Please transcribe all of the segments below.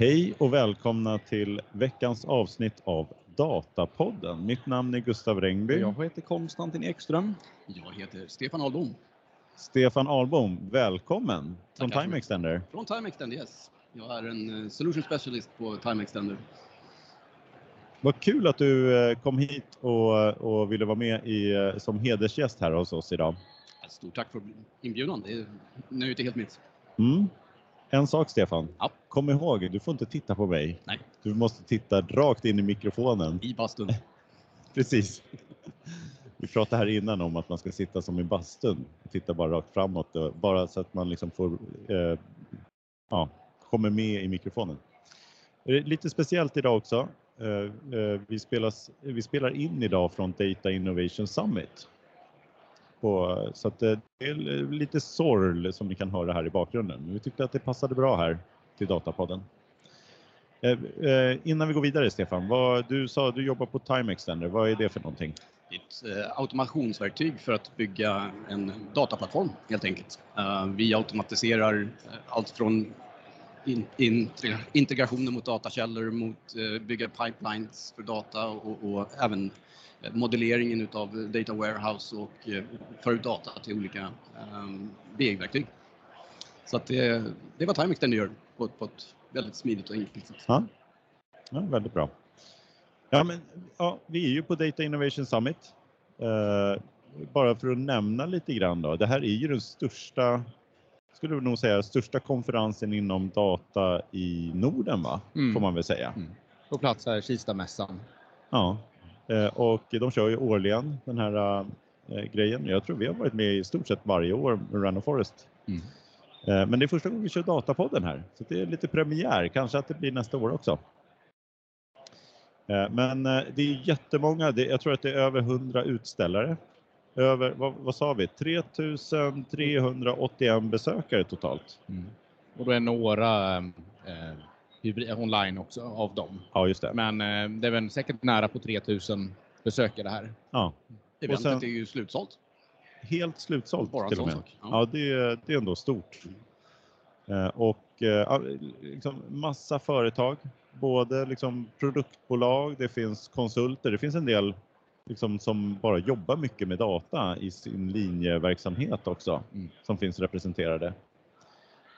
Hej och välkomna till veckans avsnitt av Datapodden. Mitt namn är Gustav Rengby. Jag heter Konstantin Ekström. Jag heter Stefan Ahlbom Stefan Ahlbom, välkommen från Tackar Time. Extender. från Time Extender. Yes. Jag är en eh, solution specialist på Time Extender. Vad kul att du eh, kom hit och, och ville vara med i, eh, som hedersgäst här hos oss idag. Stort tack för inbjudan. Det är nöjet är helt mitt. Mm. En sak Stefan, Ja. kom ihåg, du får inte titta på mig. Nej. Du måste titta rakt in i mikrofonen. I bastun. Precis. Vi pratade här innan om att man ska sitta som i bastun och titta bara rakt framåt, och bara så att man liksom får, eh, ja, kommer med i mikrofonen. Är lite speciellt idag också. Eh, eh, vi, spelas, vi spelar in idag från Data Innovation Summit. På, så att det är lite sorl som ni kan höra här i bakgrunden. Men vi tyckte att det passade bra här till Datapodden. Eh, eh, innan vi går vidare Stefan, vad, du sa att du jobbar på Time Extender. Vad är det för någonting? Det är ett eh, automationsverktyg för att bygga en dataplattform helt enkelt. Eh, vi automatiserar allt från in, in, integrationer mot datakällor, mot eh, bygga pipelines för data och, och även eh, modelleringen utav data warehouse och eh, föra ut data till olika ehm, um, BI-verktyg. Så att det, det var Time Extender gör på, ett- på ett väldigt smidigt och enkelt sätt. Ja, ja väldigt bra. Ja, men, ja, vi är ju på Data Innovation Summit. Eh, bara för att nämna lite grann då. Det här är ju den största, skulle nog säga, största konferensen inom data i Norden va? Mm. Får man väl säga. På plats här, Kistamässan. Ja, eh, och de kör ju årligen den här eh, grejen. Jag tror vi har varit med i stort sett varje år med Run of Forest. Mm. Eh, men det är första gången vi kör Datapodden här, så det är lite premiär. Kanske att det blir nästa år också. Men det är jättemånga. Jag tror att det är över 100 utställare. Över, vad, vad sa vi? 3381 besökare totalt. Och då är några eh, hybrid, online också av dem. Ja, just det. Men eh, det är väl säkert nära på 3000 besökare här. Ja, Eventet sen- är ju slutsålt. helt slutsålt Bara till och med. sak. Ja, det, är- det är ändå stort. Eh, Och eh, liksom massa företag, både liksom produktbolag, det finns konsulter, det finns en del liksom som bara jobbar mycket med data i sin linjeverksamhet också, Mm. som finns representerade.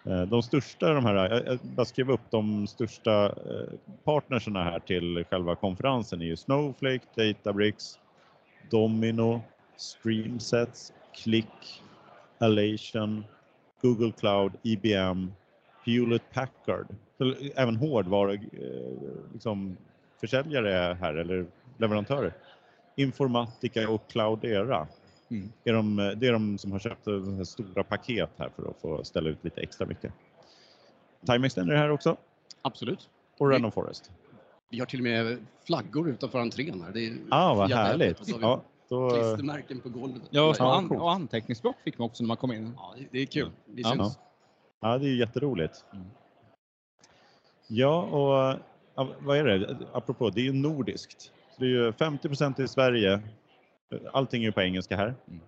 Eh, De största, de här, jag- bara skrev upp de största eh, partnerserna här till själva konferensen är ju Snowflake, Databricks, Domino, Streamsets, Click, Alation, Google Cloud, IBM, Hewlett Packard. Även hårdvaru, eh, liksom, försäljare här, eller leverantörer. Informatica och Cloudera. Mm. Är de, det är de som har köpt stora paket här för att få ställa ut lite extra mycket. Time Extender är här också Absolut. och Run of Forest. Vi har till och med flaggor utanför entrén här. Det är Ah, vad härligt! vi Ja, då, klistermärken på golvet. Ja, och, an, och anteckningsblock fick man också när man kom in. Ja, det- det är kul. Det Ja. syns. Ja, det är ju jätteroligt. Mm. Ja, och vad är det? Apropå, det är ju nordiskt. Så det är ju 50 i Sverige. Allting är ju på engelska här. Mm.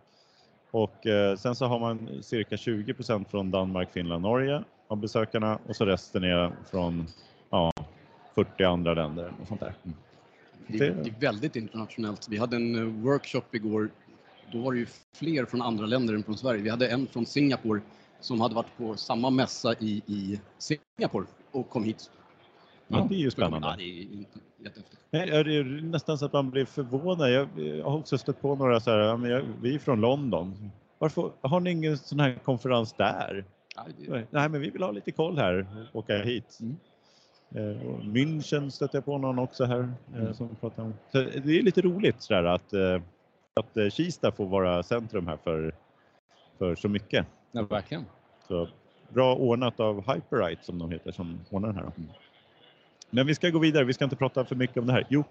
Och eh, sen så har man cirka 20% från Danmark, Finland, Norge av besökarna och så resten är från ja, 40 andra länder och sånt där. Det, Det- är, det är väldigt internationellt. Vi hade en eh, workshop igår. Då var det ju fler från andra länder än från Sverige. Vi hade en från Singapore som hade varit på samma mässa i, i Singapore och kom hit. Ja, det är ju Ja, spännande. det är jättehäftigt. Nej, Det är nästan så att man blir förvånad. Jag, jag har också stött på några så här, jag, vi är från London. Varför har ni ingen sån här konferens där? Nej, men vi vill ha lite koll här åka hit. Mm. Eh, och München stötte jag på någon också här eh, Mm. som pratar om. Så det är lite roligt sådär att, eh, att Kista får vara centrum här för, för så mycket. Ja, verkligen. Så bra ordnat av Hyperite som de heter som ordnar den här. Men vi ska gå vidare, vi ska inte prata för mycket om det här. Jo,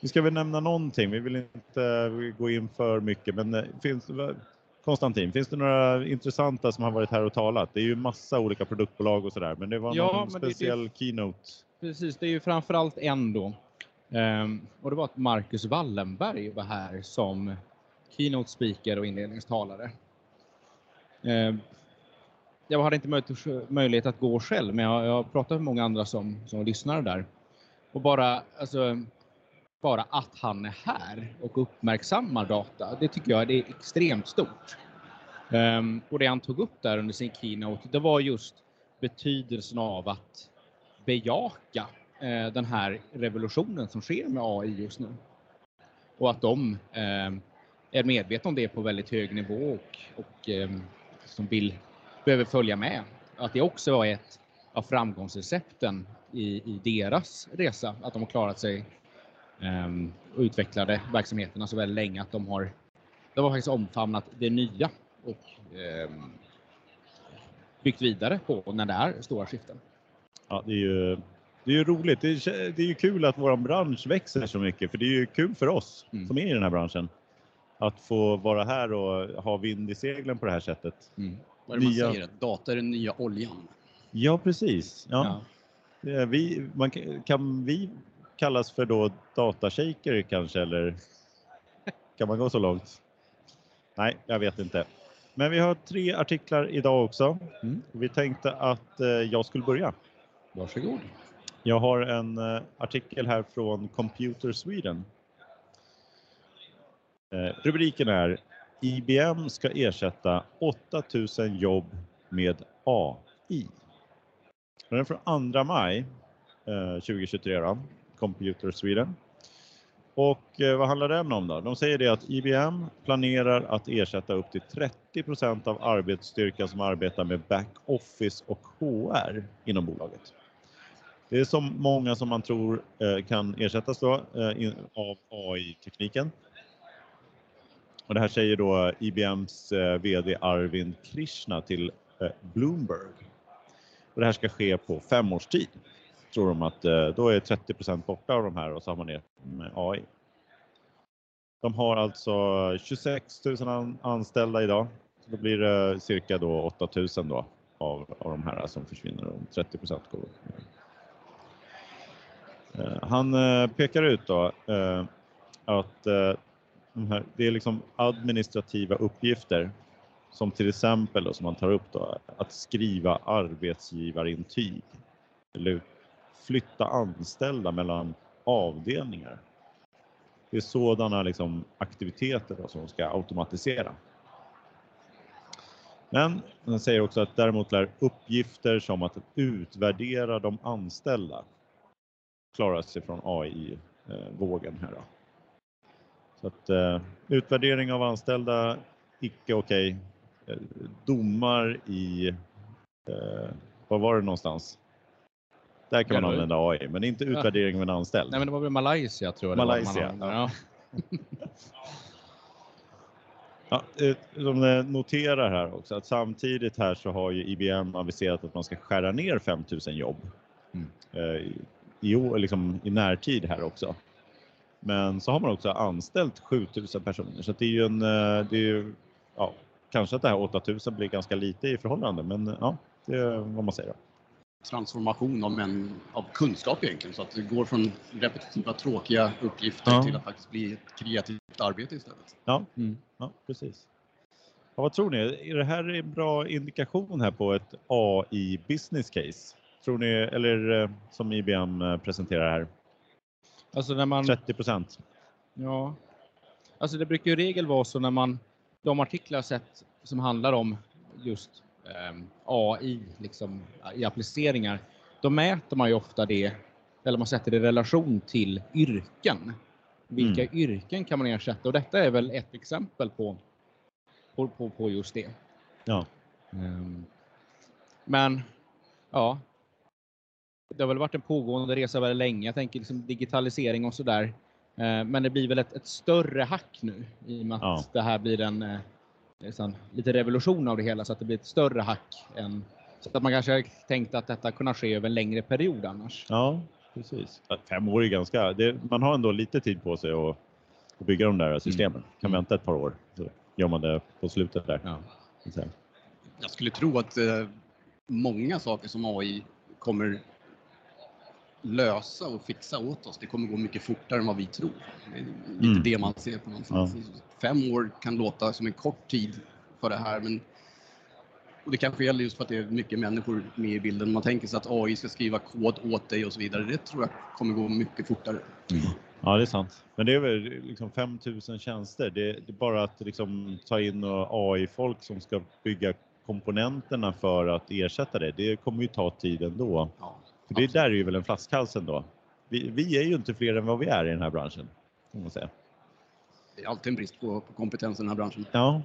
vi ska väl nämna någonting. Vi vill inte gå in för mycket, men eh, finns Konstantin, finns det några intressanta som har varit här och talat? Det är ju massa olika produktbolag och sådär, men det var Ja, någon men det- speciell keynote. Precis, det är ju framförallt en då. Ehm, och det var att Marcus Wallenberg var här som keynote speaker och inledningstalare. Ehm, jag hade inte möjlighet, möjlighet att gå själv, men jag, jag har pratat med många andra som, som lyssnar där. Och bara, alltså, bara att han är här och uppmärksammar data, det tycker jag är extremt stort. Um, och det han tog upp där under sin keynote, det var just betydelsen av att bejaka uh, den här revolutionen som sker med AI just nu. Och att de uh, är medvetna om det på väldigt hög nivå och, och um, som vill, behöver följa med. Att det också var ett av framgångsrecepten i, i deras resa, att de har klarat sig um, och utvecklade verksamheterna så väldigt länge att de har, de har faktiskt omfamnat det nya och um, byggt vidare på när det är stora skiften. Ja, det är ju, det är ju roligt. Det är, det är ju kul att vår bransch växer så mycket, för det är ju kul för oss mm. som är i den här branschen att få vara här och ha vind i seglen på det här sättet. Mm. Vad är det nya... man säger? Data är den nya oljan. Ja, precis. Ja. ja. Vi, man, kan vi kallas för då datashaker kanske, eller kan man gå så långt? Nej, jag vet inte. Men vi har tre artiklar idag också. Mm. Vi tänkte att eh, jag skulle börja. Varsågod. Jag har en eh, artikel här från Computer Sweden. Eh, rubriken är IBM ska ersätta 8000 jobb med AI. Den är från 2 maj eh, 2023, då, Computer Sweden. Och eh, vad handlar den om då? De säger det att IBM planerar att ersätta upp till 30% av arbetsstyrkan som arbetar med backoffice och HR inom bolaget. Det är så många som man tror eh, kan ersättas då av AI-tekniken. Och det här säger då IBMs eh, VD Arvind Krishna till eh, Bloomberg. Och det här ska ske på fem års tid tror de att eh, då är 30% borta av de här och så har man det med AI. De har alltså 26 000 anställda idag. Så då blir det cirka då 8 000 då av, av de här som försvinner om 30 går. upp. han pekar ut då att här, det är liksom administrativa uppgifter som till exempel då, som man tar upp då, att skriva arbetsgivarintyg eller flytta anställda mellan avdelningar. Det är sådana liksom aktiviteter då som ska automatisera. Men den säger också att däremot lär uppgifter som att utvärdera de anställda klara sig från AI-vågen eh, här. Då. Så att eh, utvärdering av anställda, icke okej. Okay. Eh, domar i, eh, var var det någonstans? Där kan man använda AI, men inte utvärdering av en anställd. Nej, men det var väl Malaysia tror jag. Malaysia. Ja. ja, eh, de noterar här också att samtidigt här så har ju IBM aviserat att man ska skära ner 5000 jobb mm. Eh, i, liksom, i närtid här också. Men så har man också anställt 7000 personer så det är ju en, eh, det är ju, ja, kanske att det här 8000 blir ganska lite i förhållande men ja, det är vad man säger transformation av, en, av kunskap egentligen. Så att det går från repetitiva tråkiga uppgifter ja. till att faktiskt bli ett kreativt arbete istället. Ja, mm. ja precis. Ja, vad tror ni? Är det här en bra indikation här på ett AI business case? Tror ni, eller eh, som IBM eh, presenterar här? Alltså när man... 30 procent. Ja. Alltså det brukar ju regel vara så när man, de artiklar sett som handlar om just Ehm, AI liksom, i appliceringar, då mäter man ju ofta det, eller man sätter det i relation till yrken. Vilka mm. yrken kan man ersätta? Och detta är väl ett exempel på, på, på, på just det. Ja. Um, men, ja. Det har väl varit en pågående resa väldigt länge. Jag tänker liksom digitalisering och sådär. Uh, men det blir väl ett, ett, större hack nu i och med att ja. det här blir en liksom, lite revolution av det hela så att det blir ett större hack än så att man kanske tänkte att detta kunde ske över en längre period annars. Ja, precis. Fem år är ganska, det, man har ändå lite tid på sig att, att bygga de där systemen. Mm. Kan vänta ett par år så gör man det på slutet där. Ja. Jag skulle tro att eh, många saker som AI kommer lösa och fixa åt oss. Det kommer gå mycket fortare än vad vi tror. Det är lite mm. det man ser på någonstans. Ja. Fem år kan låta som en kort tid för det här, men Och det kanske gäller just för att det är mycket människor med i bilden. Man tänker sig att AI ska skriva kod åt dig och så vidare. Det tror jag kommer gå mycket fortare. Ja, det är sant. Men det är väl liksom 5000 tjänster. Det, det är bara att liksom ta in AI-folk som ska bygga komponenterna för att ersätta det. Det kommer ju ta tid ändå. Ja, För det där är ju väl en flaskhals ändå. Vi, vi är ju inte fler än vad vi är i den här branschen. Kan man säga. Det är alltid en brist på, på kompetens i den här branschen. Ja.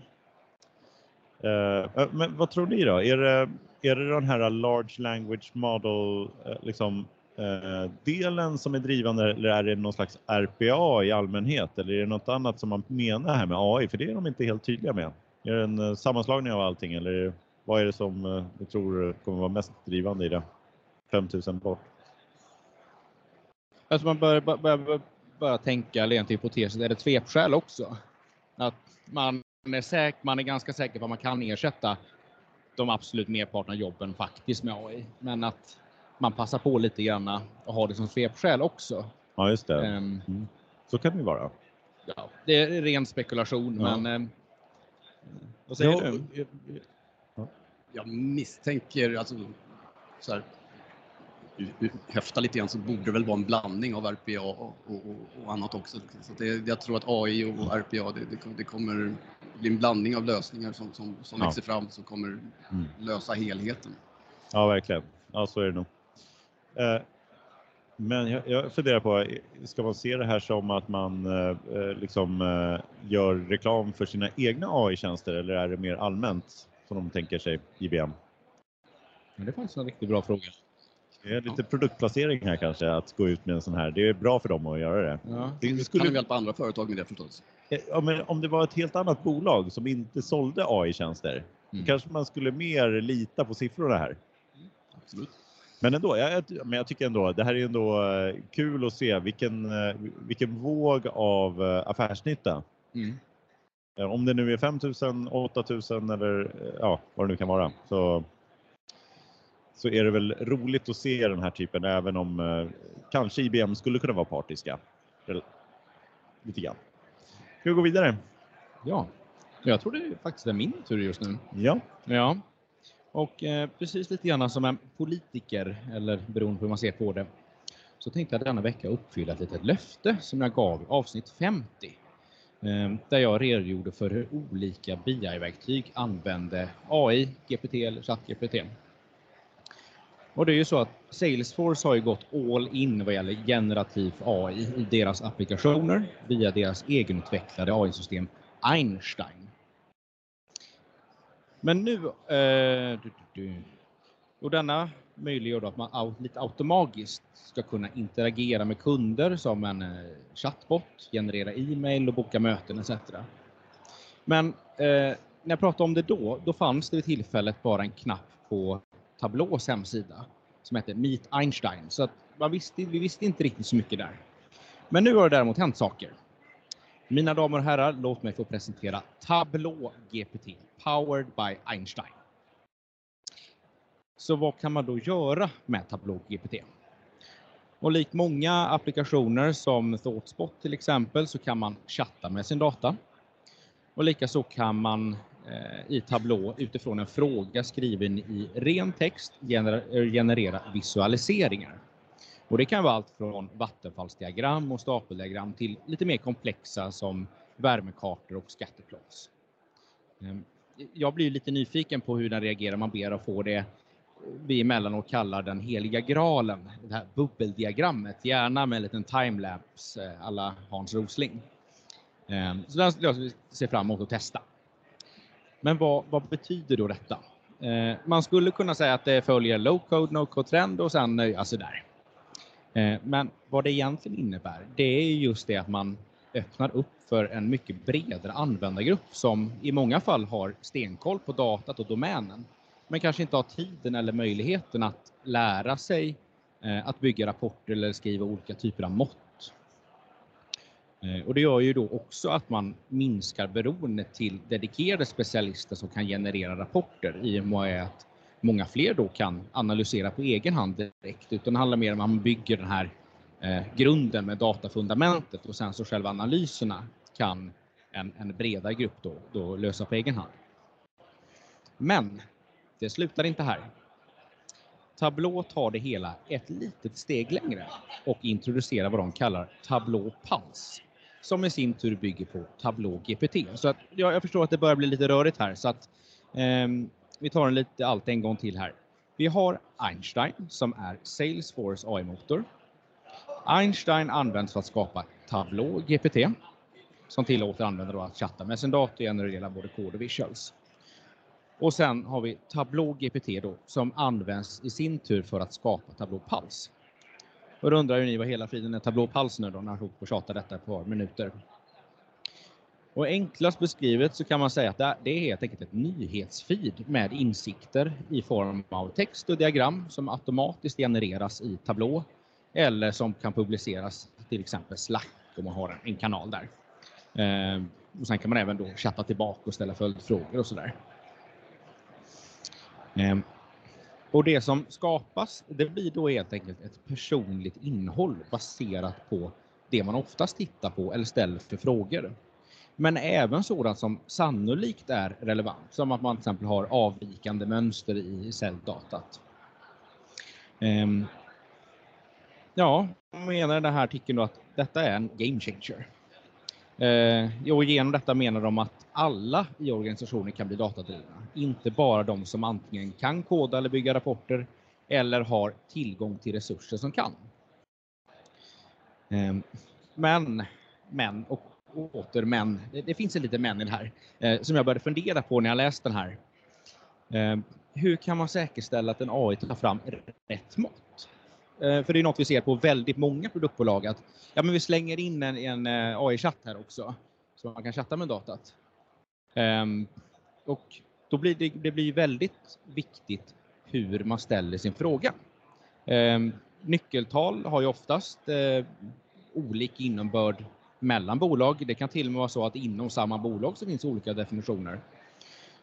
Eh, men vad tror ni då? Är det, är det den här large language model eh, liksom, eh, delen som är drivande eller är det någon slags RPA i allmänhet eller är det något annat som man menar här med AI? För det är de inte helt tydliga med. Är det en sammanslagning av allting eller vad är det som du tror kommer vara mest drivande i det? 5000 bort. Alltså man bör, bör, bör, bör tänka rent hypotetiskt, är det ett svepskäl också? Att man är, säker, man är ganska säker på att man kan ersätta de absolut merparten av jobben faktiskt med AI. Men att man passar på lite grann och har det som svepskäl också. Ja, just det. Ehm, Mm. Så kan det ju vara. ja, det är ren spekulation, Ja. men ehm, vad säger Ja, du? Jag misstänker, alltså, så här, häfta lite grann så borde det väl vara en blandning av RPA och, och, och annat också. Så att det, jag tror att AI och RPA, det, det, det kommer bli en blandning av lösningar som, som, som Ja. växer fram som kommer Mm. lösa helheten. Ja, verkligen. Ja, så är det nog. Eh, Men jag, jag funderar på, ska man se det här som att man eh, eh, liksom eh, gör reklam för sina egna AI-tjänster eller är det mer allmänt som de tänker sig IBM? Men det är faktiskt en riktigt bra fråga. Det är lite produktplacering här kanske att gå ut med en sån här. Det är bra för dem att göra det. Ja. Det Kan skulle, vi hjälpa andra företag med det förstås? Eh, ja, men om det var ett helt annat bolag som inte sålde AI-tjänster, Mm. kanske man skulle mer lita på siffrorna här. Absolut. Men ändå, jag, men jag tycker ändå, det här är ändå eh, kul att se vilken, eh, vilken våg av affärsnytta. Mm. Om det nu är 5000, 8000 eller ja, vad det nu kan vara. Så, så är det väl roligt att se den här typen även om eh, kanske IBM skulle kunna vara partiska. Lite grann. Ska vi gå vidare? Ja, jag tror det faktiskt är min tur just nu. Ja. Ja, och eh, precis lite grann som en politiker, eller beroende på hur man ser på det, så tänkte jag denna vecka uppfylla ett litet löfte som jag gav i avsnitt 50. Eh, där jag redogjorde för hur olika BI-verktyg använde AI, GPT eller ChatGPT. Och det är ju så att Salesforce har ju gått all in vad gäller generativ AI i deras applikationer via deras egenutvecklade AI-system Einstein. Men nu, eh, du, du, du. och denna möjliggör då att man lite automatiskt ska kunna interagera med kunder som en eh, chatbot, generera e-mail och boka möten etc. Men eh, när jag pratade om det då, då fanns det vid tillfället bara en knapp på Tableaus hemsida som heter Meet Einstein. Så att man visste, vi visste inte riktigt så mycket där. Men nu har det däremot hänt saker. Mina damer och herrar, låt mig få presentera Tableau GPT, powered by Einstein. Så vad kan man då göra med Tableau GPT? Och likt många applikationer som Thoughtspot till exempel så kan man chatta med sin data. Och likaså kan man Eh, i tablå utifrån en fråga skriven i ren text eh, generera visualiseringar. Och det kan vara allt från vattenfallsdiagram och stapeldiagram till lite mer komplexa som värmekartor och skatteplots. Ehm, jag blir lite nyfiken på hur den reagerar. Man ber att få det eh, vi emellanåt kallar den heliga graalen, det här bubbeldiagrammet, gärna med en liten timelapse alla Hans Rosling. Ehm, så den ser jag fram emot att testa. Men vad, vad betyder då detta? Eh, Man skulle kunna säga att det följer low code, no code trend och sen nöja sig där. Eh, Men vad det egentligen innebär, det är just det att man öppnar upp för en mycket bredare användargrupp som i många fall har stenkoll på datat och domänen, men kanske inte har tiden eller möjligheten att lära sig eh, att bygga rapporter eller skriva olika typer av mått. Eh, och det gör ju då också att man minskar beroendet till dedikerade specialister som kan generera rapporter i och med att många fler då kan analysera på egen hand direkt, utan det handlar mer om att man bygger den här eh, grunden med datafundamentet och sen så själva analyserna kan en, en bredare grupp då, då lösa på egen hand. Men det slutar inte här. Tablå tar det hela ett litet steg längre och introducerar vad de kallar Tablå Pulse som i sin tur bygger på Tablå GPT. Så att, ja, jag förstår att det börjar bli lite rörigt här så att eh, vi tar en lite allt en gång till här. Vi har Einstein som är Salesforce AI-motor. Einstein används för att skapa Tablå GPT som tillåter användare att chatta med sin dator och generera både kod och visuals. Och sen har vi Tableau GPT då, som används i sin tur för att skapa Tableau Pulse. Och då undrar ju ni vad hela friden är Tableau Pulse nu då, när jag tjatar detta ett par minuter. Och enklast beskrivet så kan man säga att det är helt enkelt ett nyhetsfeed med insikter i form av text och diagram som automatiskt genereras i tablå eller som kan publiceras till exempel Slack om man har en kanal där. Eh, och sen kan man även då chatta tillbaka och ställa följdfrågor och sådär. Eh, och det som skapas, det blir då helt enkelt ett personligt innehåll baserat på det man oftast tittar på eller ställer för frågor. Men även sådant som sannolikt är relevant, som att man till exempel har avvikande mönster i celldatat. Ehm, ja, man menar den här artikeln då att detta är en game changer. Eh, och genom detta menar de att alla i organisationen kan bli datadrivna, inte bara de som antingen kan koda eller bygga rapporter eller har tillgång till resurser som kan. Eh, men, men och åter men. Det, det finns en liten men i det här eh, som jag började fundera på när jag läste den här. Eh, hur kan man säkerställa att en AI tar fram rätt mått? Eh, för det är något vi ser på väldigt många produktbolag att ja, men vi slänger in en, en eh, AI-chatt här också så man kan chatta med datat. Ehm, och då blir det, det blir väldigt viktigt hur man ställer sin fråga. Ehm, nyckeltal har ju oftast eh, olik innebörd mellan bolag. Det kan till och med vara så att inom samma bolag så finns olika definitioner.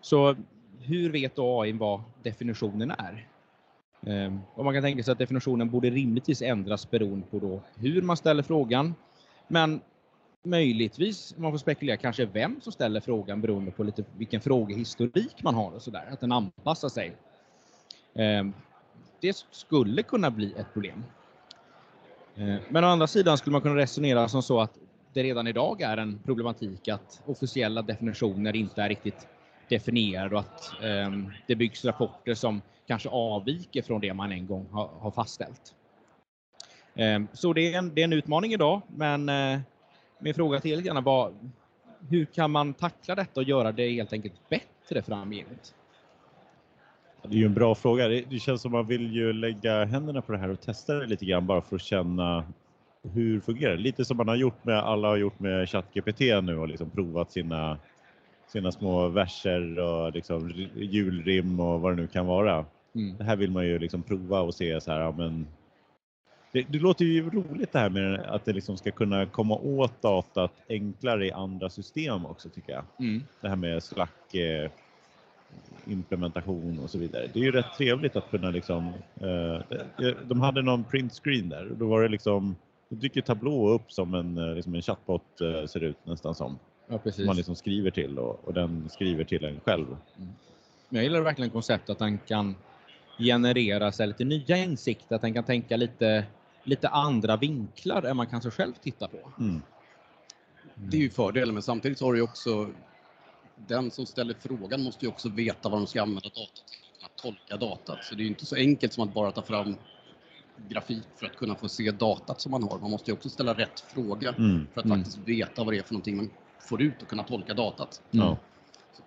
Så hur vet då AI vad definitionen är? Ehm, och man kan tänka sig att definitionen borde rimligtvis ändras beroende på då hur man ställer frågan. Men möjligtvis, man får spekulera, kanske vem som ställer frågan beroende på lite vilken frågehistorik man har och sådär, att den anpassar sig. Ehm, det skulle kunna bli ett problem. Ehm, men å andra sidan skulle man kunna resonera som så att det redan idag är en problematik att officiella definitioner inte är riktigt definierad och att eh, det byggs rapporter som kanske avviker från det man en gång har, har fastställt. Eh, så det är, en, det är en utmaning idag, men eh, min fråga till er var hur kan man tackla detta och göra det helt enkelt bättre framgent? Det är ju en bra fråga. Det känns som man vill ju lägga händerna på det här och testa det lite grann bara för att känna hur fungerar det? Lite som man har gjort med, alla har gjort med ChatGPT nu och liksom provat sina, sina små verser och liksom julrim och vad det nu kan vara. Mm. Det här vill man ju liksom prova och se så här, ja, men det, det, låter ju roligt det här med att det liksom ska kunna komma åt datat enklare i andra system också tycker jag. Mm. Det här med Slack eh, implementation och så vidare. Det är ju rätt trevligt att kunna liksom, eh, de hade någon print screen där och då var det liksom då dyker Tablå upp som en, eh, liksom en chatbot eh, ser ut nästan som. Ja, precis. man liksom skriver till och, och den skriver till en själv. Mm. Jag gillar verkligen konceptet att den kan generera sig lite nya insikter, att den kan tänka lite, lite andra vinklar än man kanske själv tittar på. Mm. Det är ju fördelen, men samtidigt har du också den som ställer frågan måste ju också veta vad de ska använda datat till, att tolka datat. Så det är ju inte så enkelt som att bara ta fram grafik för att kunna få se datat som man har. Man måste ju också ställa rätt fråga mm. för att mm. faktiskt veta vad det är för någonting man får ut och kunna tolka datat. Mm.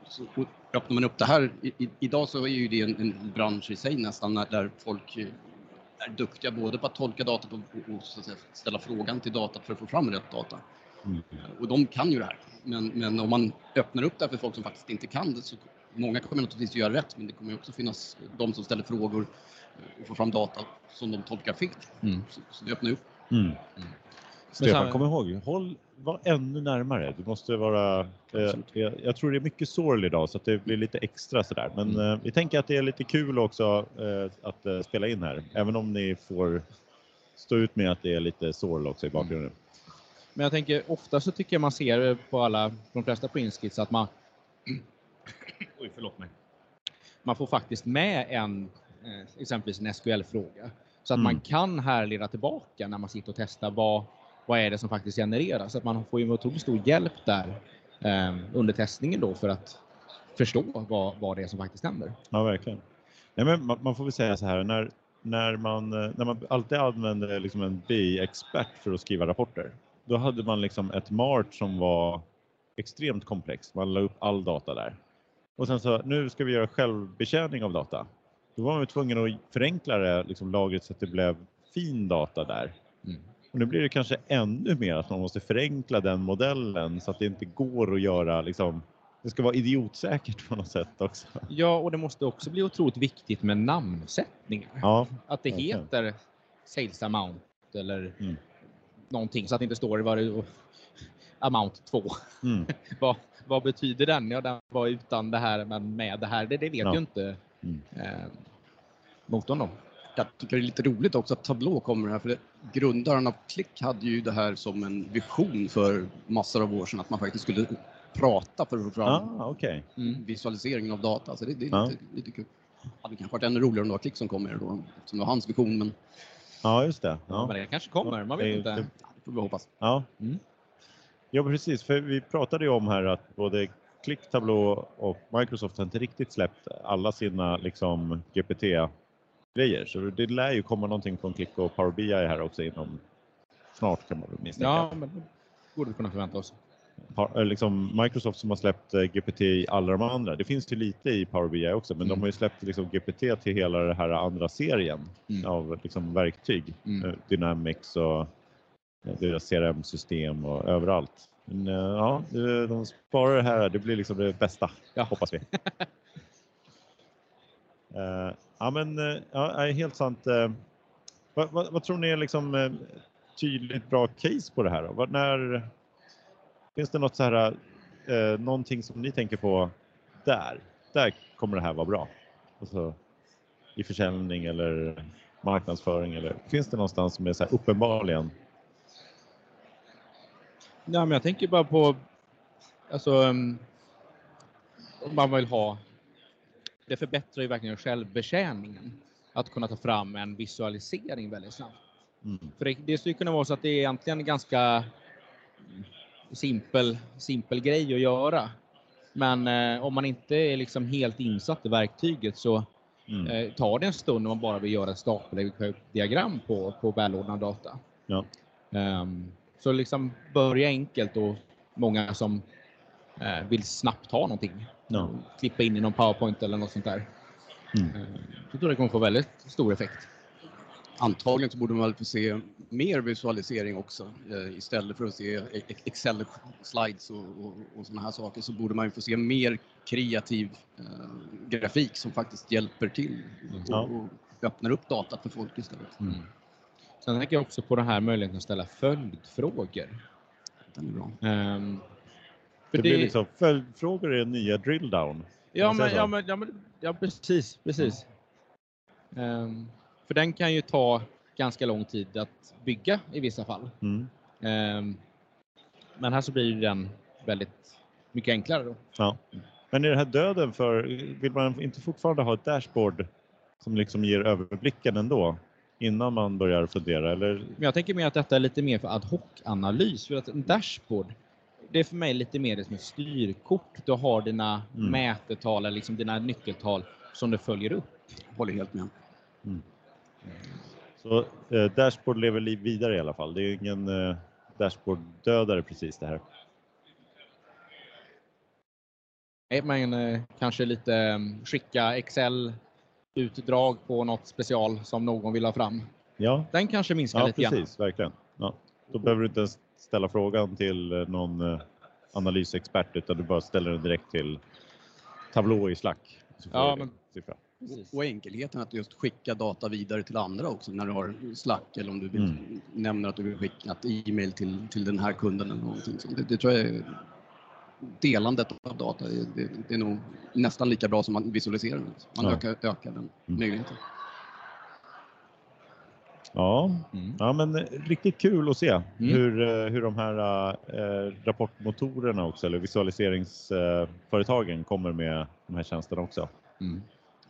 Så, så, öppnar man upp det här, i, idag så är ju det en, en bransch i sig nästan där folk är duktiga både på att tolka datat och, och, säga, ställa frågan till datat för att få fram rätt data. Mm. Och de kan ju det här. Men, men om man öppnar upp det här för folk som faktiskt inte kan det så många kommer naturligtvis göra rätt men det kommer också finnas de som ställer frågor och får fram data som de tolkar fel. Mm. Så, så det öppnar upp. Mm. Mm. Stefan, kom ihåg, håll, var ännu närmare. Du måste vara, eh, jag, jag, tror det är mycket sorl idag så att det blir lite extra sådär. Men mm. eh, vi tänker att det är lite kul också eh, att eh, spela in här. Även om ni får stå ut med att det är lite sorl också i mm. bakgrunden. Men jag tänker ofta så tycker jag man ser på alla, de flesta printskits att man Oj, förlåt mig man får faktiskt med en, eh, exempelvis en SQL-fråga. Så att man Mm. kan härleda tillbaka när man sitter och testar vad, vad är det som faktiskt genereras. Så att man får ju otroligt stor hjälp där eh, under testningen då för att förstå vad, vad det är som faktiskt händer. Ja, verkligen. Nej, men man, man får väl säga så här, när, när, man, eh, när man alltid använder liksom en BI-expert för att skriva rapporter, då hade man liksom ett MART som var extremt komplext. Man la upp all data där. Och sen så, nu ska vi göra självbetjäning av data. Då var man tvungen att förenkla det liksom lagret så att det blev fin data där. Mm. Och nu blir det kanske ännu mer att man måste förenkla den modellen så att det inte går att göra liksom, det ska vara idiotsäkert på något sätt också. Ja, och det måste också bli otroligt viktigt med namnsättningar. Ja, Att det Verkligen. heter sales amount eller Mm. någonting så att det inte står vad det amount 2. mm. vad, vad betyder den? Ja, den var utan det här men med det här. Det, det vet Ja. ju inte Mm. eh, motorn då. Jag tycker det är lite roligt också att Tableau kommer här för det, grundaren av Click hade ju det här som en vision för massor av år sedan att man faktiskt skulle prata för att få fram ah, okej. Mm. visualiseringen av data. Så det, det är Ja. lite, lite kul. Det hade kanske varit ännu roligare om det var Click som kom med det då, som det var hans vision, men Ja, just det. Ja. Men det kanske kommer, man vet Det inte. det- får vi hoppas. Ja. Mm. ja, precis. För vi pratade ju om här att både Click, Tableau och Microsoft har inte riktigt släppt alla sina liksom, GPT-grejer. Så det lär ju komma någonting från Click och Power BI här också inom snart kan man misstänka. Ja, men det borde vi kunna förvänta oss. Eh, liksom Microsoft som har släppt eh, GPT i alla de andra. Det finns ju lite i Power BI också, men de Mm. har ju släppt liksom GPT till hela den här andra serien Mm. av liksom verktyg. Mm. Eh, Dynamics och deras CRM-system och överallt. Men ja, de sparar det här. Det blir liksom det bästa, Ja. hoppas vi. Ja, men eh, ja, är helt sant. Eh. Vad, vad, vad tror ni är liksom eh, tydligt bra case på det här? Då? När, finns det något så här, eh, någonting som ni tänker på där? Där kommer det här vara bra. Alltså, I försäljning eller marknadsföring eller finns det någonstans som är så här uppenbarligen? Nej, men jag tänker bara på, alltså, um, om man vill ha, det förbättrar ju verkligen självbetjäningen. Att kunna ta fram en visualisering väldigt snabbt. Mm. För det, det skulle kunna vara så att det är egentligen en ganska simpel, simpel grej att göra. Men eh, om man inte är liksom helt insatt i verktyget så Mm. eh, tar det en stund om man bara vill göra ett stapeldiagram på, på välordnad data. Ja. Ehm, så liksom börja enkelt och många som eh, vill snabbt ha någonting. Ja. Klippa in i någon powerpoint eller något sånt där. Mm. Eh, jag tror det kommer få väldigt stor effekt. Antagligen så borde man väl få se mer visualisering också. Eh, istället för att se e- Excel-slides och, och, och sådana här saker så borde man ju få se mer kreativ eh, grafik som faktiskt hjälper till och, Ja. och öppnar upp datat för folk istället. Mm. Sen tänker jag också på den här möjligheten att ställa följdfrågor. Den är bra. Ehm, Det, för blir liksom följdfrågor är nya drill down. Ja, men, ja, men, ja, men, ja, precis. precis. Ehm, för den kan ju ta ganska lång tid att bygga i vissa fall. Mm. Ehm, men här så blir den väldigt mycket enklare. Då. Ja. Men är det här döden för, vill man inte fortfarande ha ett dashboard som liksom ger överblicken ändå? Innan man börjar fundera eller? Men jag tänker mer att detta är lite mer för ad hoc-analys. För att en dashboard, det är för mig lite mer som ett styrkort. Du har dina Mm. mätetal, eller liksom dina nyckeltal som du följer upp. Håller helt med. Så eh, dashboard lever liv vidare i alla fall. Det är ingen eh, dashboard-dödare precis det här. Nej, Men eh, kanske lite eh, skicka Excel-utdrag på något special som någon vill ha fram. Ja, Den kanske minskar ja lite grann. precis, verkligen. Ja. Då behöver du inte ens ställa frågan till eh, någon eh, analysexpert utan du bara ställer den direkt till Tableau i Slack. Ja, men-. Precis. Och enkelheten att just skicka data vidare till andra också när du har Slack eller om du vill, Mm. nämner att du vill skicka ett e-mail till, till den här kunden eller någonting. Så det, det tror jag är delandet av data. Det, det, är nog nästan lika bra som man visualiserar. Man Ja. ökar, ökar den Mm. möjligheten. Ja, Mm. Ja, men eh, riktigt kul att se Mm. hur, eh, hur de här eh, rapportmotorerna också, eller visualiseringsföretagen kommer med de här tjänsterna också. Mm.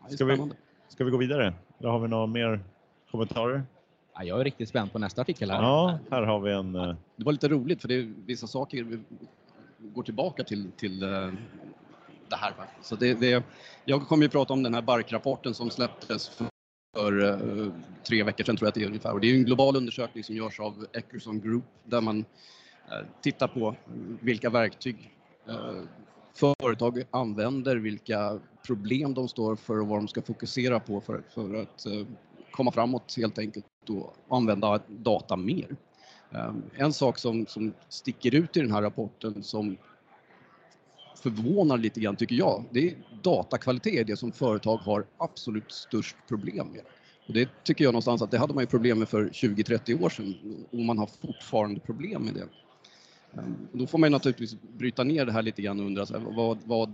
Ska vi-. Ska vi gå vidare? Eller har vi några mer kommentarer? Ja, jag är riktigt spänd på nästa artikel här. Ja, här har vi en... eh, Det var lite roligt för det är vissa saker går tillbaka till, till det här. Så det, det, jag kommer ju prata om den här Bark-rapporten som släpptes för, för eh, tre veckor sedan tror jag att det är ungefär. Och det är en global undersökning som görs av Eckerson Group där man eh, tittar på vilka verktyg eh, företag använder, vilka problem de står för och vad de ska fokusera på för, för att komma framåt helt enkelt och använda data mer. En sak som, som sticker ut i den här rapporten som förvånar lite grann tycker jag, det är datakvalitet är det som företag har absolut störst problem med. Och det tycker jag någonstans att det hade man ju problem med för 20-30 år sedan och man har fortfarande problem med det. Ehm, och Då får man ju naturligtvis bryta ner det här lite grann och undra så här, vad, vad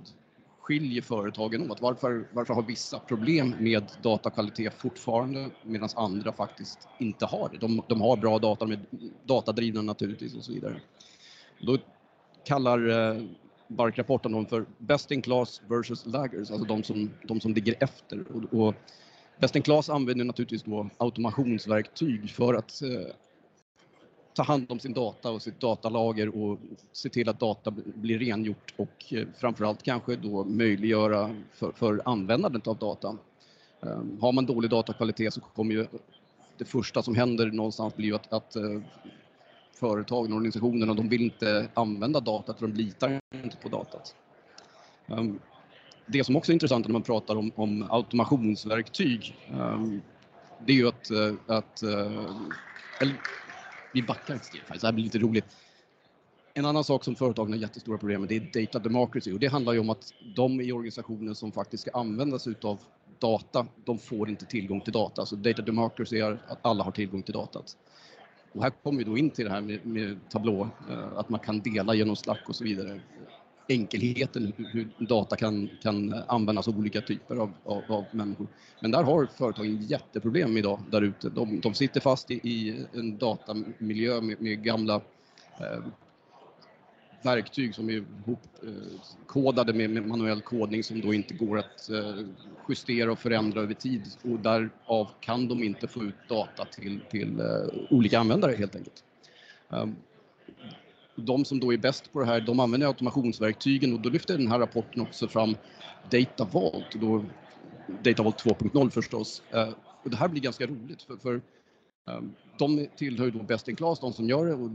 skiljer företagen åt? Varför, varför har vissa problem med datakvalitet fortfarande medan andra faktiskt inte har det? De, de har bra data, de är datadrivna naturligtvis och så vidare. Då kallar eh, Bark-rapporten om för Best in class versus laggers, alltså de som, de som ligger efter. Och, och Best in class använder naturligtvis då automationsverktyg för att eh, ta hand om sin data och sitt datalager och se till att data blir rengjort och eh, framförallt kanske då möjliggöra för, för användandet av data. Eh, har man dålig datakvalitet så kommer ju det första som händer någonstans bli ju att, att eh, företagen och organisationerna de vill inte använda datat för de litar inte på datat. Ehm, det som också är intressant när man pratar om, om automationsverktyg ehm, det är ju att, eh, att eh, eller, vi backar ett steg faktiskt, det här blir lite roligt. En annan sak som företagen har jättestora problem med det är data democracy och det handlar ju om att de i organisationen som faktiskt ska använda sig utav data, de får inte tillgång till data. Så data democracy är att alla har tillgång till datat. Och här kommer vi då in till det här med, med tablå, eh, att man kan dela genom Slack och så vidare. Enkelheten hur, hur data kan, kan användas av olika typer av, av, av människor. Men där har företagen jätteproblem idag där ute. De, de sitter fast i, i en datamiljö med, med gamla eh, verktyg som är ihopkodade eh, med, manuell kodning som då inte går att eh, justera och förändra över tid och därav kan de inte få ut data till, till eh, olika användare helt enkelt. Ehm, de som då är bäst på det här, de använder automationsverktygen och då lyfter den här rapporten också fram Data Vault, då Data Vault 2.0 förstås. Ehm, och det här blir ganska roligt för, för ehm, de tillhör ju då best in class, de som gör det. Och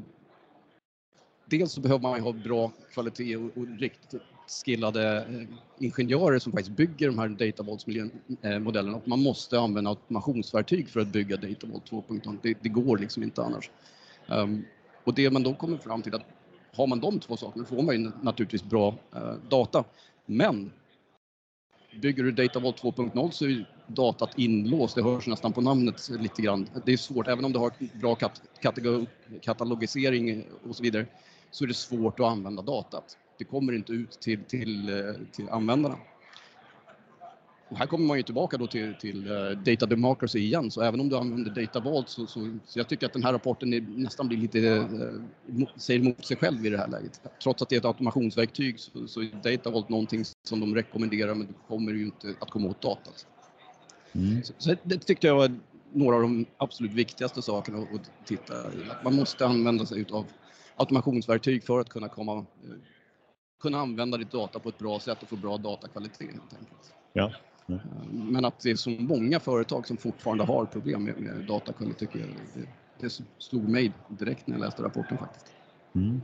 dels så behöver man ju ha bra kvalitet och, och riktigt skillade eh, ingenjörer som faktiskt bygger de här datavoltsmodellerna eh, och man måste använda automationsverktyg för att bygga datavolt 2.0. Det, det går liksom inte annars. Um, och det man då kommer fram till att har man de två sakerna får man ju naturligtvis bra uh, data. Men bygger du datavolt 2.0 så är datat inlåst, det hörs nästan på namnet lite grann. Det är svårt, även om du har bra kat katalogisering och så vidare, så är det svårt att använda datat. Det kommer inte ut till, till, eh, till användarna. Och här kommer man ju tillbaka då till, till uh, Data Democracy igen, så även om du använder Data Vault så, så, så jag tycker att den här rapporten är, nästan blir lite, uh, säger emot sig själv i det här läget. Trots att det är ett automationsverktyg så, så är Data Vault någonting som de rekommenderar men du kommer ju inte att komma åt datat. Mm. Så, så det tyckte jag var några av de absolut viktigaste sakerna att, titta i. Att Man måste använda sig av automationsverktyg för att kunna komma uh, kunna använda ditt data på ett bra sätt och få bra datakvalitet helt enkelt. Ja. Men att det är så många företag som fortfarande har problem med, med datakvalitet tycker jag, det, det slog mig direkt när jag läste rapporten faktiskt. Mm.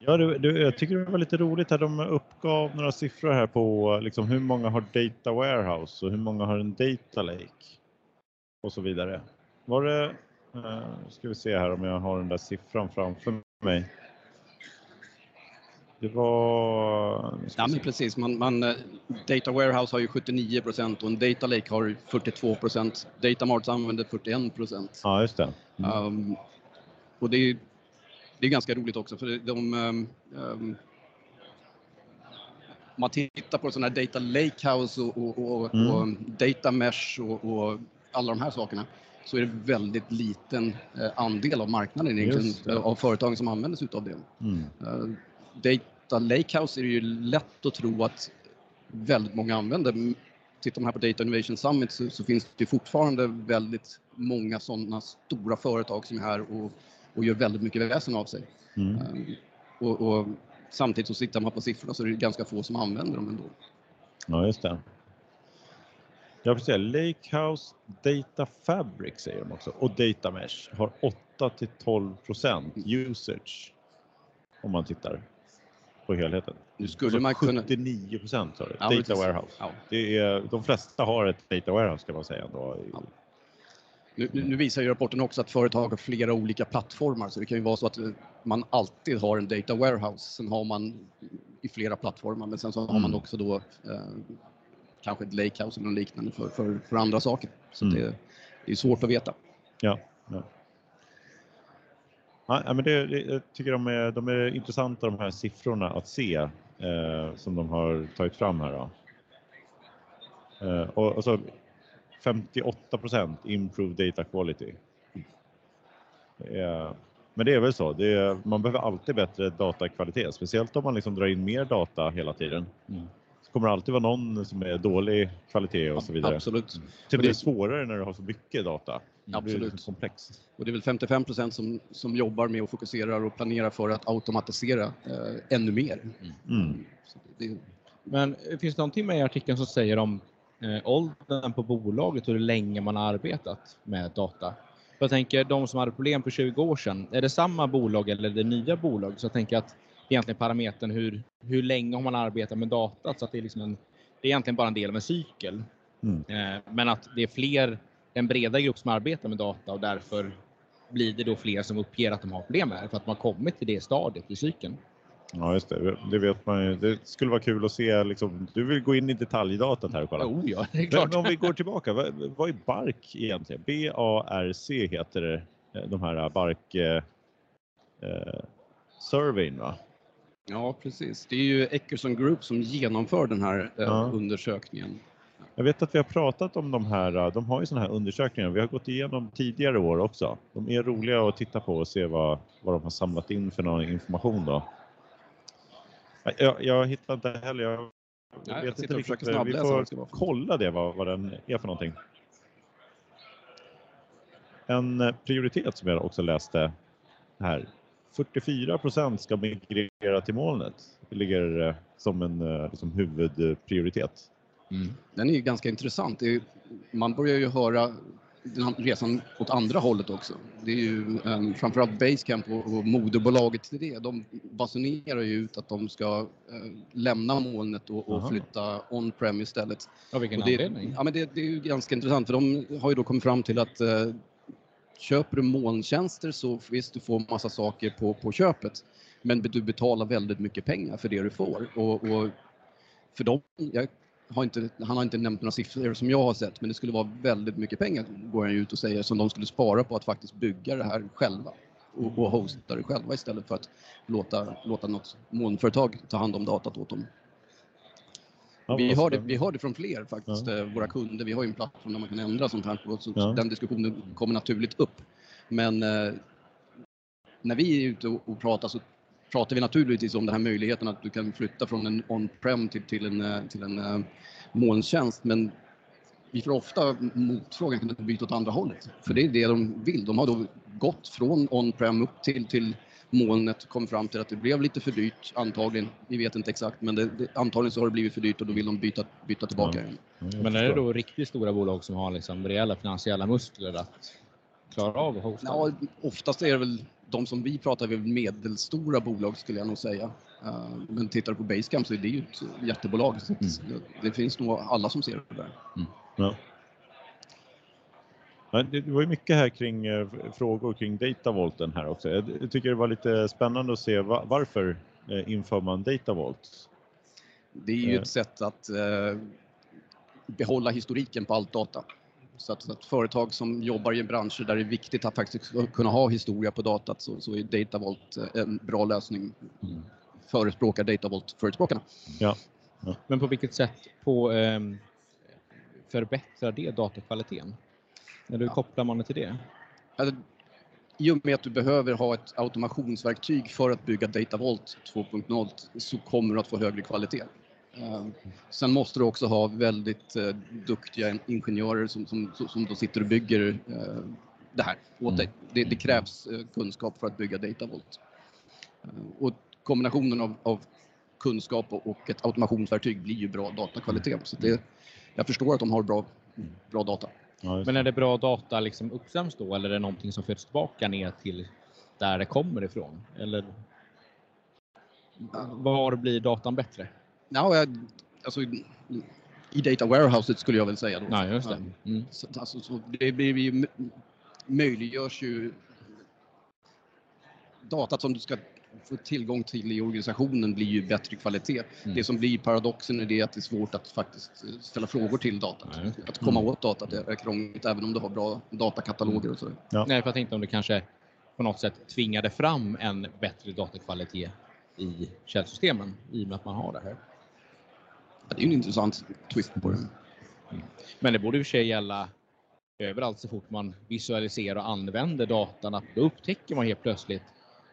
Ja, du, du, jag tycker det var lite roligt här. De uppgav några siffror här på liksom, hur många har Data Warehouse och hur många har en Data Lake och så vidare. Var det, uh, ska vi se här om jag har den där siffran framför mig. Det var... nu Ja, men precis. Man, man, eh, Data Warehouse har ju 79 procent och en Data Lake har 42 procent. Data Marts använder 41 procent. Ja, just det. Mm. Um, och det är, det är ganska roligt också för de um, um, man tittar på sådana här Data Lakehouse och, och, och, Mm. och Data Mesh och, och alla de här sakerna så är det väldigt liten eh, andel av marknaden egentligen, eh, av företagen som använder sig av det. Mm. Eh, Data Lakehouse är det ju lätt att tro att väldigt många använder. Tittar man här på Data Innovation Summit så, så finns det fortfarande väldigt många sådana stora företag som är här och, och gör väldigt mycket väsen av sig. Mm. Och, och samtidigt så tittar man på siffrorna så är det ganska få som använder dem ändå. Ja, just det. Ja, precis. Lakehouse Data Fabric säger de också och Data Mesh har 8 till 12 procent usage om man tittar på helheten. Nu skulle man kunna... 79 procent har det. Ja, Data. Warehouse. Ja. Det är, de flesta har ett Data Warehouse kan man säga ändå. Ja. Nu, nu nu visar ju rapporten också att företag har flera olika plattformar så det kan ju vara så att eh, man alltid har en data warehouse. Sen har man i flera plattformar men sen så har man Mm. också då eh, kanske ett lakehouse eller liknande för, för, för andra saker. Så Mm. det, det är svårt att veta. Ja, ja. Ja, men det, det, jag tycker de är, de är intressanta de här siffrorna att se eh, som de har tagit fram här. Då. Eh, och, och så 58 procent improved data quality. Är, men det är väl så, det är, man behöver alltid bättre datakvalitet, speciellt om man liksom drar in mer data hela tiden. Mm. Kommer det alltid vara någon som är dålig kvalitet och så vidare. Absolut. Det blir svårare när du har så mycket data. Det blir Absolut. komplext. Och det är väl 55 procent som, som jobbar med och fokuserar och planerar för att automatisera eh, ännu mer. Mm. Så det, Men eh, finns det någonting med i artikeln som säger om eh, åldern på bolaget och hur länge man har arbetat med data? Jag tänker de som hade problem för 20 år sedan, är det samma bolag eller är det nya bolag? Så jag tänker att egentligen parametern hur, hur länge har man arbetat med data? Så att det är liksom en, det är egentligen bara en del av en cykel. Mm. Eh, men att det är fler, en bredare grupp som arbetar med data och därför blir det då fler som uppger att de har problem med det för att man har kommit till det stadiet i cykeln. Ja, just det. Det vet man ju. Det skulle vara kul att se. Liksom, du vill gå in i detaljdatat här och kolla. Oh ja, det är klart. men om vi går tillbaka, vad, vad är BARC egentligen? B-A-R-C heter det, de här BARC eh, eh, surveyn va? Ja, precis. Det är ju Eckerson Group som genomför den här eh, Ja. undersökningen. Jag vet att vi har pratat om de här, eh, de har ju sådana här undersökningar, vi har gått igenom tidigare år också. De är roliga att titta på och se vad, vad de har samlat in för någon information då. Jag, jag hittar inte heller, jag, Nej, jag vet inte riktigt, vi får kolla det vad, vad den är för någonting. En prioritet som jag också läste här. 44 procent ska migrera till molnet. Det ligger eh, som en eh, liksom huvudprioritet. Mm. Den är ju ganska intressant. Det är, ju- man börjar ju höra den här resan åt andra hållet också. Det är ju um, framförallt Basecamp och, och moderbolaget till det. De basunerar ju ut att de ska eh, lämna molnet och, och flytta on-prem istället. Av vilken Och det, anledning? ja, men det, det är ju ganska intressant för de har ju då kommit fram till att eh, köper du molntjänster så visst du får massa saker på, på köpet men du betalar väldigt mycket pengar för det du får. Och, och för dem, jag har inte, han har inte nämnt några siffror som jag har sett men det skulle vara väldigt mycket pengar går han ju ut och säger som de skulle spara på att faktiskt bygga det här själva och, och hosta det själva istället för att låta, låta något molnföretag ta hand om datat åt dem. Vi vad har, det, vi har det från fler faktiskt, Ja. eh, våra kunder. Vi har ju en plattform där man kan ändra sånt här så Ja. den diskussionen kommer naturligt upp. Men eh, när vi är ute och, pratar så pratar vi naturligtvis om den här möjligheten att du kan flytta från en on-prem till, till en, eh, till en eh, molntjänst. Men vi får ofta motfrågan, kan du byta åt andra hållet? För det är det de vill. De har då gått från on-prem upp till, till molnet kom fram till att det blev lite för dyrt antagligen. Vi vet inte exakt men det, det, antagligen så har det blivit för dyrt och då vill de byta, byta tillbaka Ja. igen. Men är det då riktigt stora bolag som har liksom rejäla finansiella muskler att klara av att hosta? Ja, oftast är det väl de som vi pratar med medelstora bolag skulle jag nog säga. Eh, Men tittar du på Basecamp så är det ju ett jättebolag. Mm. det finns nog alla som ser det där. Ja. Ja, det var ju mycket här kring eh, frågor kring Datavolten här också. Jag tycker det var lite spännande att se va- varför eh, inför man Datavolt? Det är ju Eh. ett sätt att eh, behålla historiken på allt data. Så att, så att företag som jobbar i branscher där det är viktigt att faktiskt kunna ha historia på datat så, så är Datavolt en bra lösning. Mm. Förespråkar Datavolt-förespråkarna. Ja, Men på vilket sätt på, ehm, förbättrar det datakvaliteten? När du kopplar man det till det? Alltså, I och med att du behöver ha ett automationsverktyg för att bygga Datavolt 2.0 så kommer du att få högre kvalitet. Eh, Sen måste du också ha väldigt eh, duktiga ingenjörer som, som, som då sitter och bygger eh, det här åt dig. Det, det krävs kunskap för att bygga Datavolt. Och kombinationen av, av kunskap och, och ett automationsverktyg blir ju bra datakvalitet. Så det, jag förstår att de har bra, bra data. Ja, Men är det bra data liksom uppströms då eller är det någonting som förs tillbaka ner till där det kommer ifrån? Eller var blir datan bättre? Ja, jag, alltså, I data warehouset skulle jag väl säga då. Ja, just det. Mm. Så, alltså, så det blir ju, möjliggörs ju datat som du ska få tillgång till i organisationen blir ju bättre kvalitet. Mm. Det som blir paradoxen är det att det är svårt att faktiskt eh, ställa frågor till datat. Ja, det. Att komma åt datat är krångligt även om du har bra datakataloger och så. Ja. Nej, för jag tänkte om det kanske på något sätt tvingade fram en bättre datakvalitet i källsystemen i och med att man har det här. Det är ju en intressant twist på det. Men det borde i och för sig gälla överallt så fort man visualiserar och använder datan. Att då upptäcker man helt plötsligt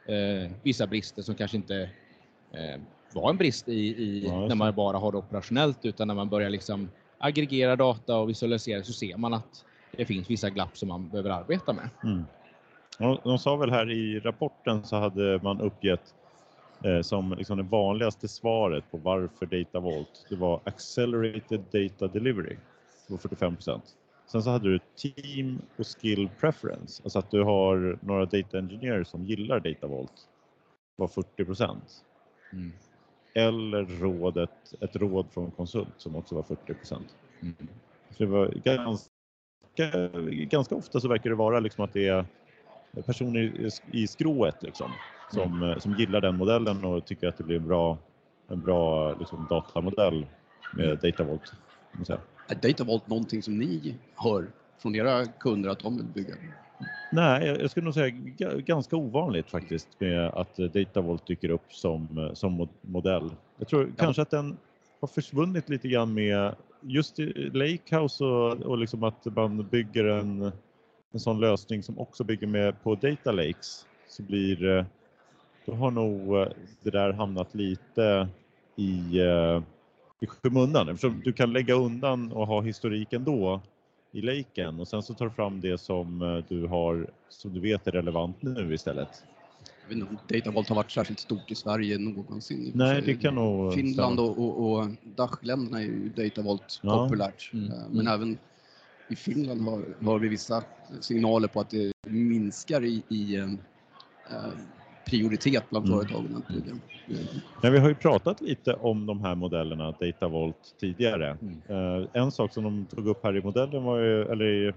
eh, vissa brister som kanske inte eh, var en brist i, i Ja, när man bara har det operationellt utan när man börjar liksom aggregera data och visualisera så ser man att det finns vissa glapp som man behöver arbeta med. Mm. De sa väl här i rapporten så hade man uppgett eh, som liksom det vanligaste svaret på varför Data Vault, det var Accelerated Data Delivery. Det var 45 Sen så hade du Team och Skill Preference, alltså att du har några data engineers som gillar Data Vault. Det var 40 Mm. Eller rådet, ett råd från konsult som också var 40 Mm. så det var ganska, ganska ofta så verkar det vara liksom att det är personer i, skrået liksom, som, Mm. som gillar den modellen och tycker att det blir en bra, en bra liksom, datamodell med Mm. Datavolt. Kan man säga. Är Datavolt någonting som ni hör från era kunder att de vill bygga? Nej, jag skulle nog säga ga- ganska ovanligt faktiskt med att eh, Datavolt dyker upp som, eh, som mod- modell. Jag tror kanske att den har försvunnit lite grann med just Lakehouse och, och liksom att man bygger en, en sån lösning som också bygger med på Data Lakes så blir eh, då har nog det där hamnat lite i, i skymundan eftersom du kan lägga undan och ha historiken då i laken och sen så tar du fram det som eh, du har som du vet är relevant nu istället. Jag vet inte om Datavolt har varit särskilt stort i Sverige någonsin. i Nej, det kan nog Finland och, och, och Dachländerna är ju Datavolt Ja. populärt. Mm. Eh, Men även i Finland har, har vi vissa signaler på att det minskar i, i eh, prioritet bland Mm. företagen att bygga. Men vi har ju pratat lite om de här modellerna Datavolt tidigare. Mm. Eh, en sak som de tog upp här i modellen var ju, eller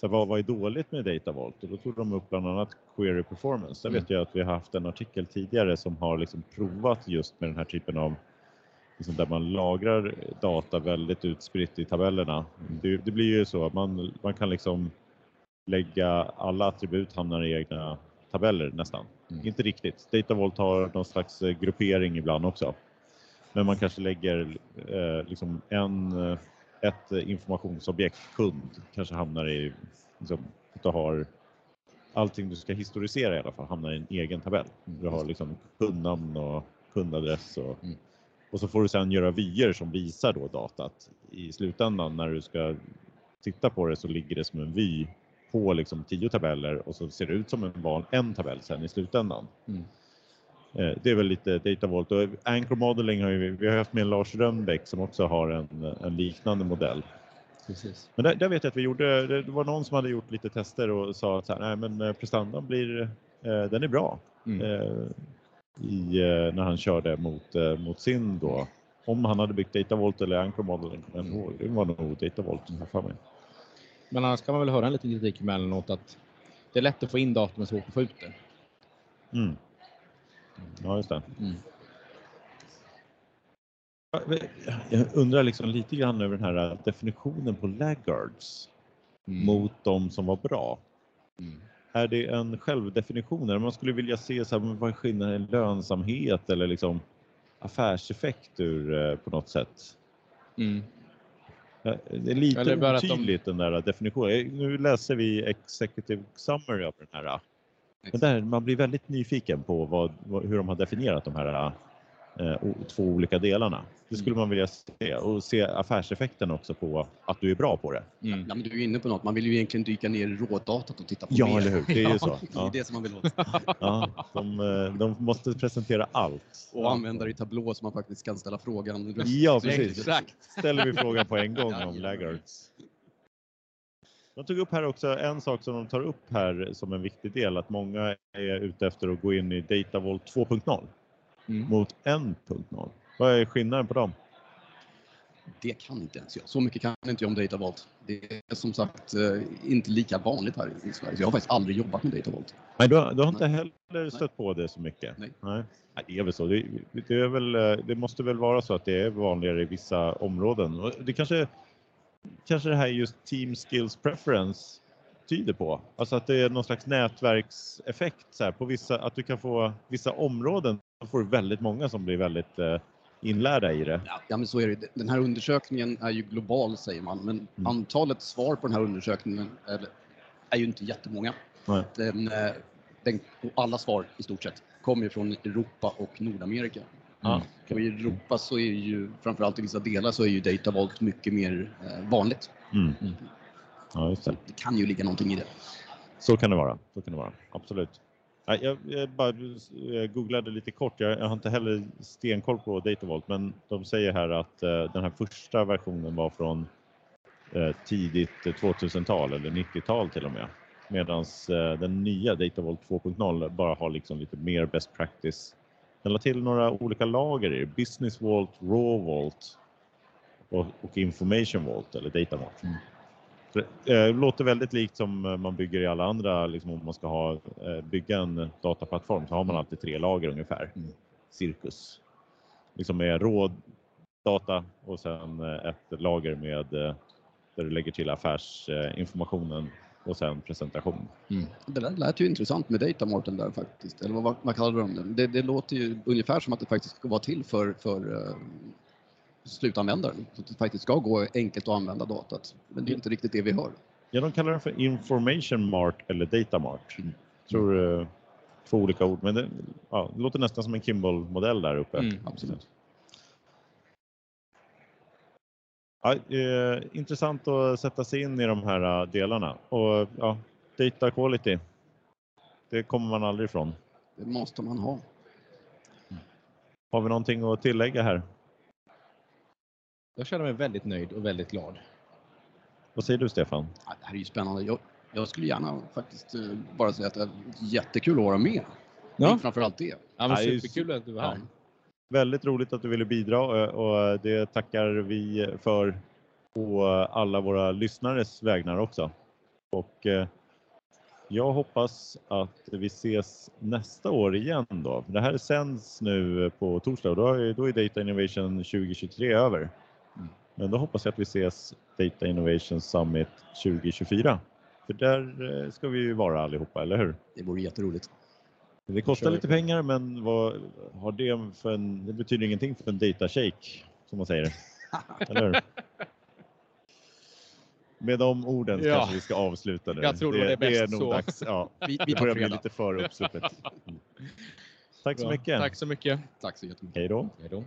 så här, vad var ju dåligt med Datavolt? Och då tog de upp bland annat Query Performance. Där Mm. vet jag att vi har haft en artikel tidigare som har liksom provat just med den här typen av liksom där man lagrar data väldigt utspritt i tabellerna. Det, det blir ju så att man, man kan liksom lägga alla attribut hamnar i egna tabeller nästan. Mm. Inte riktigt. Datavolt har någon slags eh, gruppering ibland också. Men man kanske lägger eh, liksom en, eh, ett informationsobjekt, kund, kanske hamnar i, liksom, att du har allting du ska historisera i alla fall hamnar i en egen tabell. Du har liksom kundnamn och kundadress och, Mm. och så får du sedan göra vyer som visar då datat. I slutändan när du ska titta på det så ligger det som en vy på liksom tio tabeller och så ser det ut som en, van, en tabell sen i slutändan. Mm. Eh, Det är väl lite Datavolt och Anchor Modeling har ju, vi har haft med Lars Rönnbäck som också har en, en liknande modell. Precis. Men där, där vet jag att vi gjorde, det var någon som hade gjort lite tester och sa att så här, nej men eh, prestandan blir, eh, den är bra. Mm. I, när han körde mot, mot sin då. Om han hade byggt Datavolt eller Anchor Modeling, jag ihåg. det var nog Datavolt här för mig. Men annars kan man väl höra en liten kritik emellanåt att det är lätt att få in data men svårt att få ut det. Mm. Ja, just det. Mm. Jag undrar liksom lite grann över den här definitionen på laggards Mm. mot de som var bra. Mm. Är det en självdefinition? Eller man skulle vilja se så här, vad är skillnaden i lönsamhet eller liksom affärseffekt ur, eh, på något sätt? Mm. Det är lite Eller att de- otydligt den där definitionen. Nu läser vi Executive Summary av den här. Men där, man blir väldigt nyfiken på vad, hur de har definierat de här två olika delarna. Det skulle man vilja se och se affärseffekten också på att du är bra på det. Mm. Ja, men du är inne på något. Man vill ju egentligen dyka ner i rådatat och titta på Ja, mer. eller hur? Det är ju så. Det är Ja. det som man vill åt. Ja, de, eh, de måste presentera allt. Och använda det i tablå så man faktiskt kan ställa frågan. Ja, precis. Exakt. Ställer vi frågan på en gång Ja, om ja. laggards. De tog upp här också en sak som de tar upp här som en viktig del, att många är ute efter att gå in i Datavolt 2.0 Mm. mot 1.0. Vad är skillnaden på dem? Det kan inte ens jag. Så mycket kan inte jag om Datavolt. Det är som sagt eh, inte lika vanligt här i Sverige. Jag har faktiskt aldrig jobbat med Datavolt. Nej, du, har- du har inte heller stött på det så mycket? Nej. Nej. Nej, det är väl så. Det, det, är väl, eh, det måste väl vara så att det är vanligare i vissa områden. Och det kanske, kanske det här just Team Skills Preference tyder på. Alltså att det är någon slags nätverkseffekt så här, på vissa, att du kan få vissa områden, så får du väldigt många som blir väldigt eh, inlärda i det. Ja, men så är det. Den här undersökningen är ju global säger man, men Mm. antalet svar på den här undersökningen är, är ju inte jättemånga. Nej. Den, eh, den, alla svar i stort sett kommer från Europa och Nordamerika. Ja. Och i Europa så är ju, framförallt i vissa delar, så är ju Datavolt mycket mer eh, vanligt. Mm. Mm. Ja, det. Det kan ju ligga någonting i det. Så kan det vara. Så kan det vara. Absolut. Jag, jag bara eh, googlade lite kort. Jag, jag har inte heller stenkoll på Datavolt, men de säger här att eh, den här första versionen var från eh, tidigt 2000-tal eller 90-tal till och med. Medan eh, den nya Datavolt 2.0 bara har liksom lite mer best practice. Den la till några olika lager i Business Vault, Raw Vault och, och Information Vault eller Data Vault. Det eh, låter väldigt likt som eh, man bygger i alla andra, liksom om man ska ha, eh, bygga en dataplattform så har man alltid tre lager ungefär. Mm. Cirkus. Liksom med råd, data och sen ett lager med där du lägger till affärsinformationen och sen presentation. Mm. Det där lät ju intressant med Datamorten där faktiskt. Eller vad, vad kallar de det? det? Det låter ju ungefär som att det faktiskt ska vara till för, för slutanvändaren. Så att det faktiskt ska gå enkelt att använda datat. Men det är inte riktigt det vi hör. Ja, de kallar den för Information Mart eller Data Mart. Tror eh, två olika ord, men det, ja, det låter nästan som en Kimball-modell där uppe. Mm. Absolut. Ja, eh, intressant att sätta sig in i de här eh, delarna. Och ja, data quality, det kommer man aldrig ifrån. Det måste man ha. Har vi någonting att tillägga här? Jag känner mig väldigt nöjd och väldigt glad. Vad säger du Stefan? Ja, Det här är ju spännande. Jag, jag skulle gärna faktiskt eh, bara säga att det är jättekul att vara med. Ja. Framförallt det. Ja, men Ja, det är ju superkul att du var här. Väldigt roligt att du ville bidra eh, och det tackar vi för på alla våra lyssnares vägnar också. Och eh, jag hoppas att vi ses nästa år igen då. Det här sänds nu på torsdag och då är Data Innovation 2023 över. Men då hoppas jag att vi ses Data Innovation Summit 2024. För där eh, ska vi ju vara allihopa, eller hur? Det vore jätteroligt. Det kostar lite pengar men vad har det för en, det betyder ingenting för en data shake som man säger. Eller hur? Med de orden Ja. kanske vi ska avsluta nu. Jag tror nog det är det är bäst nog så. dags. Ja, Vi, det vi tar börjar bli lite för uppsluppet. Tack så Bra. mycket. Tack så mycket. Tack så jättemycket. Hej då. Hej då.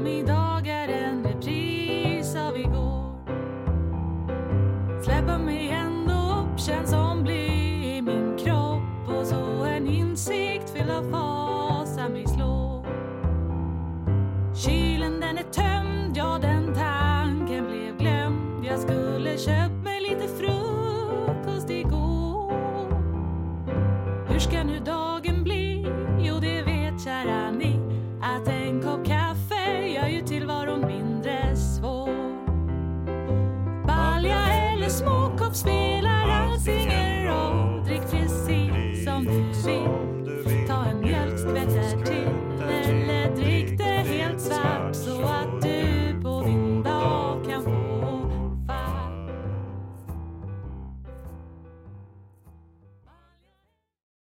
me, darling.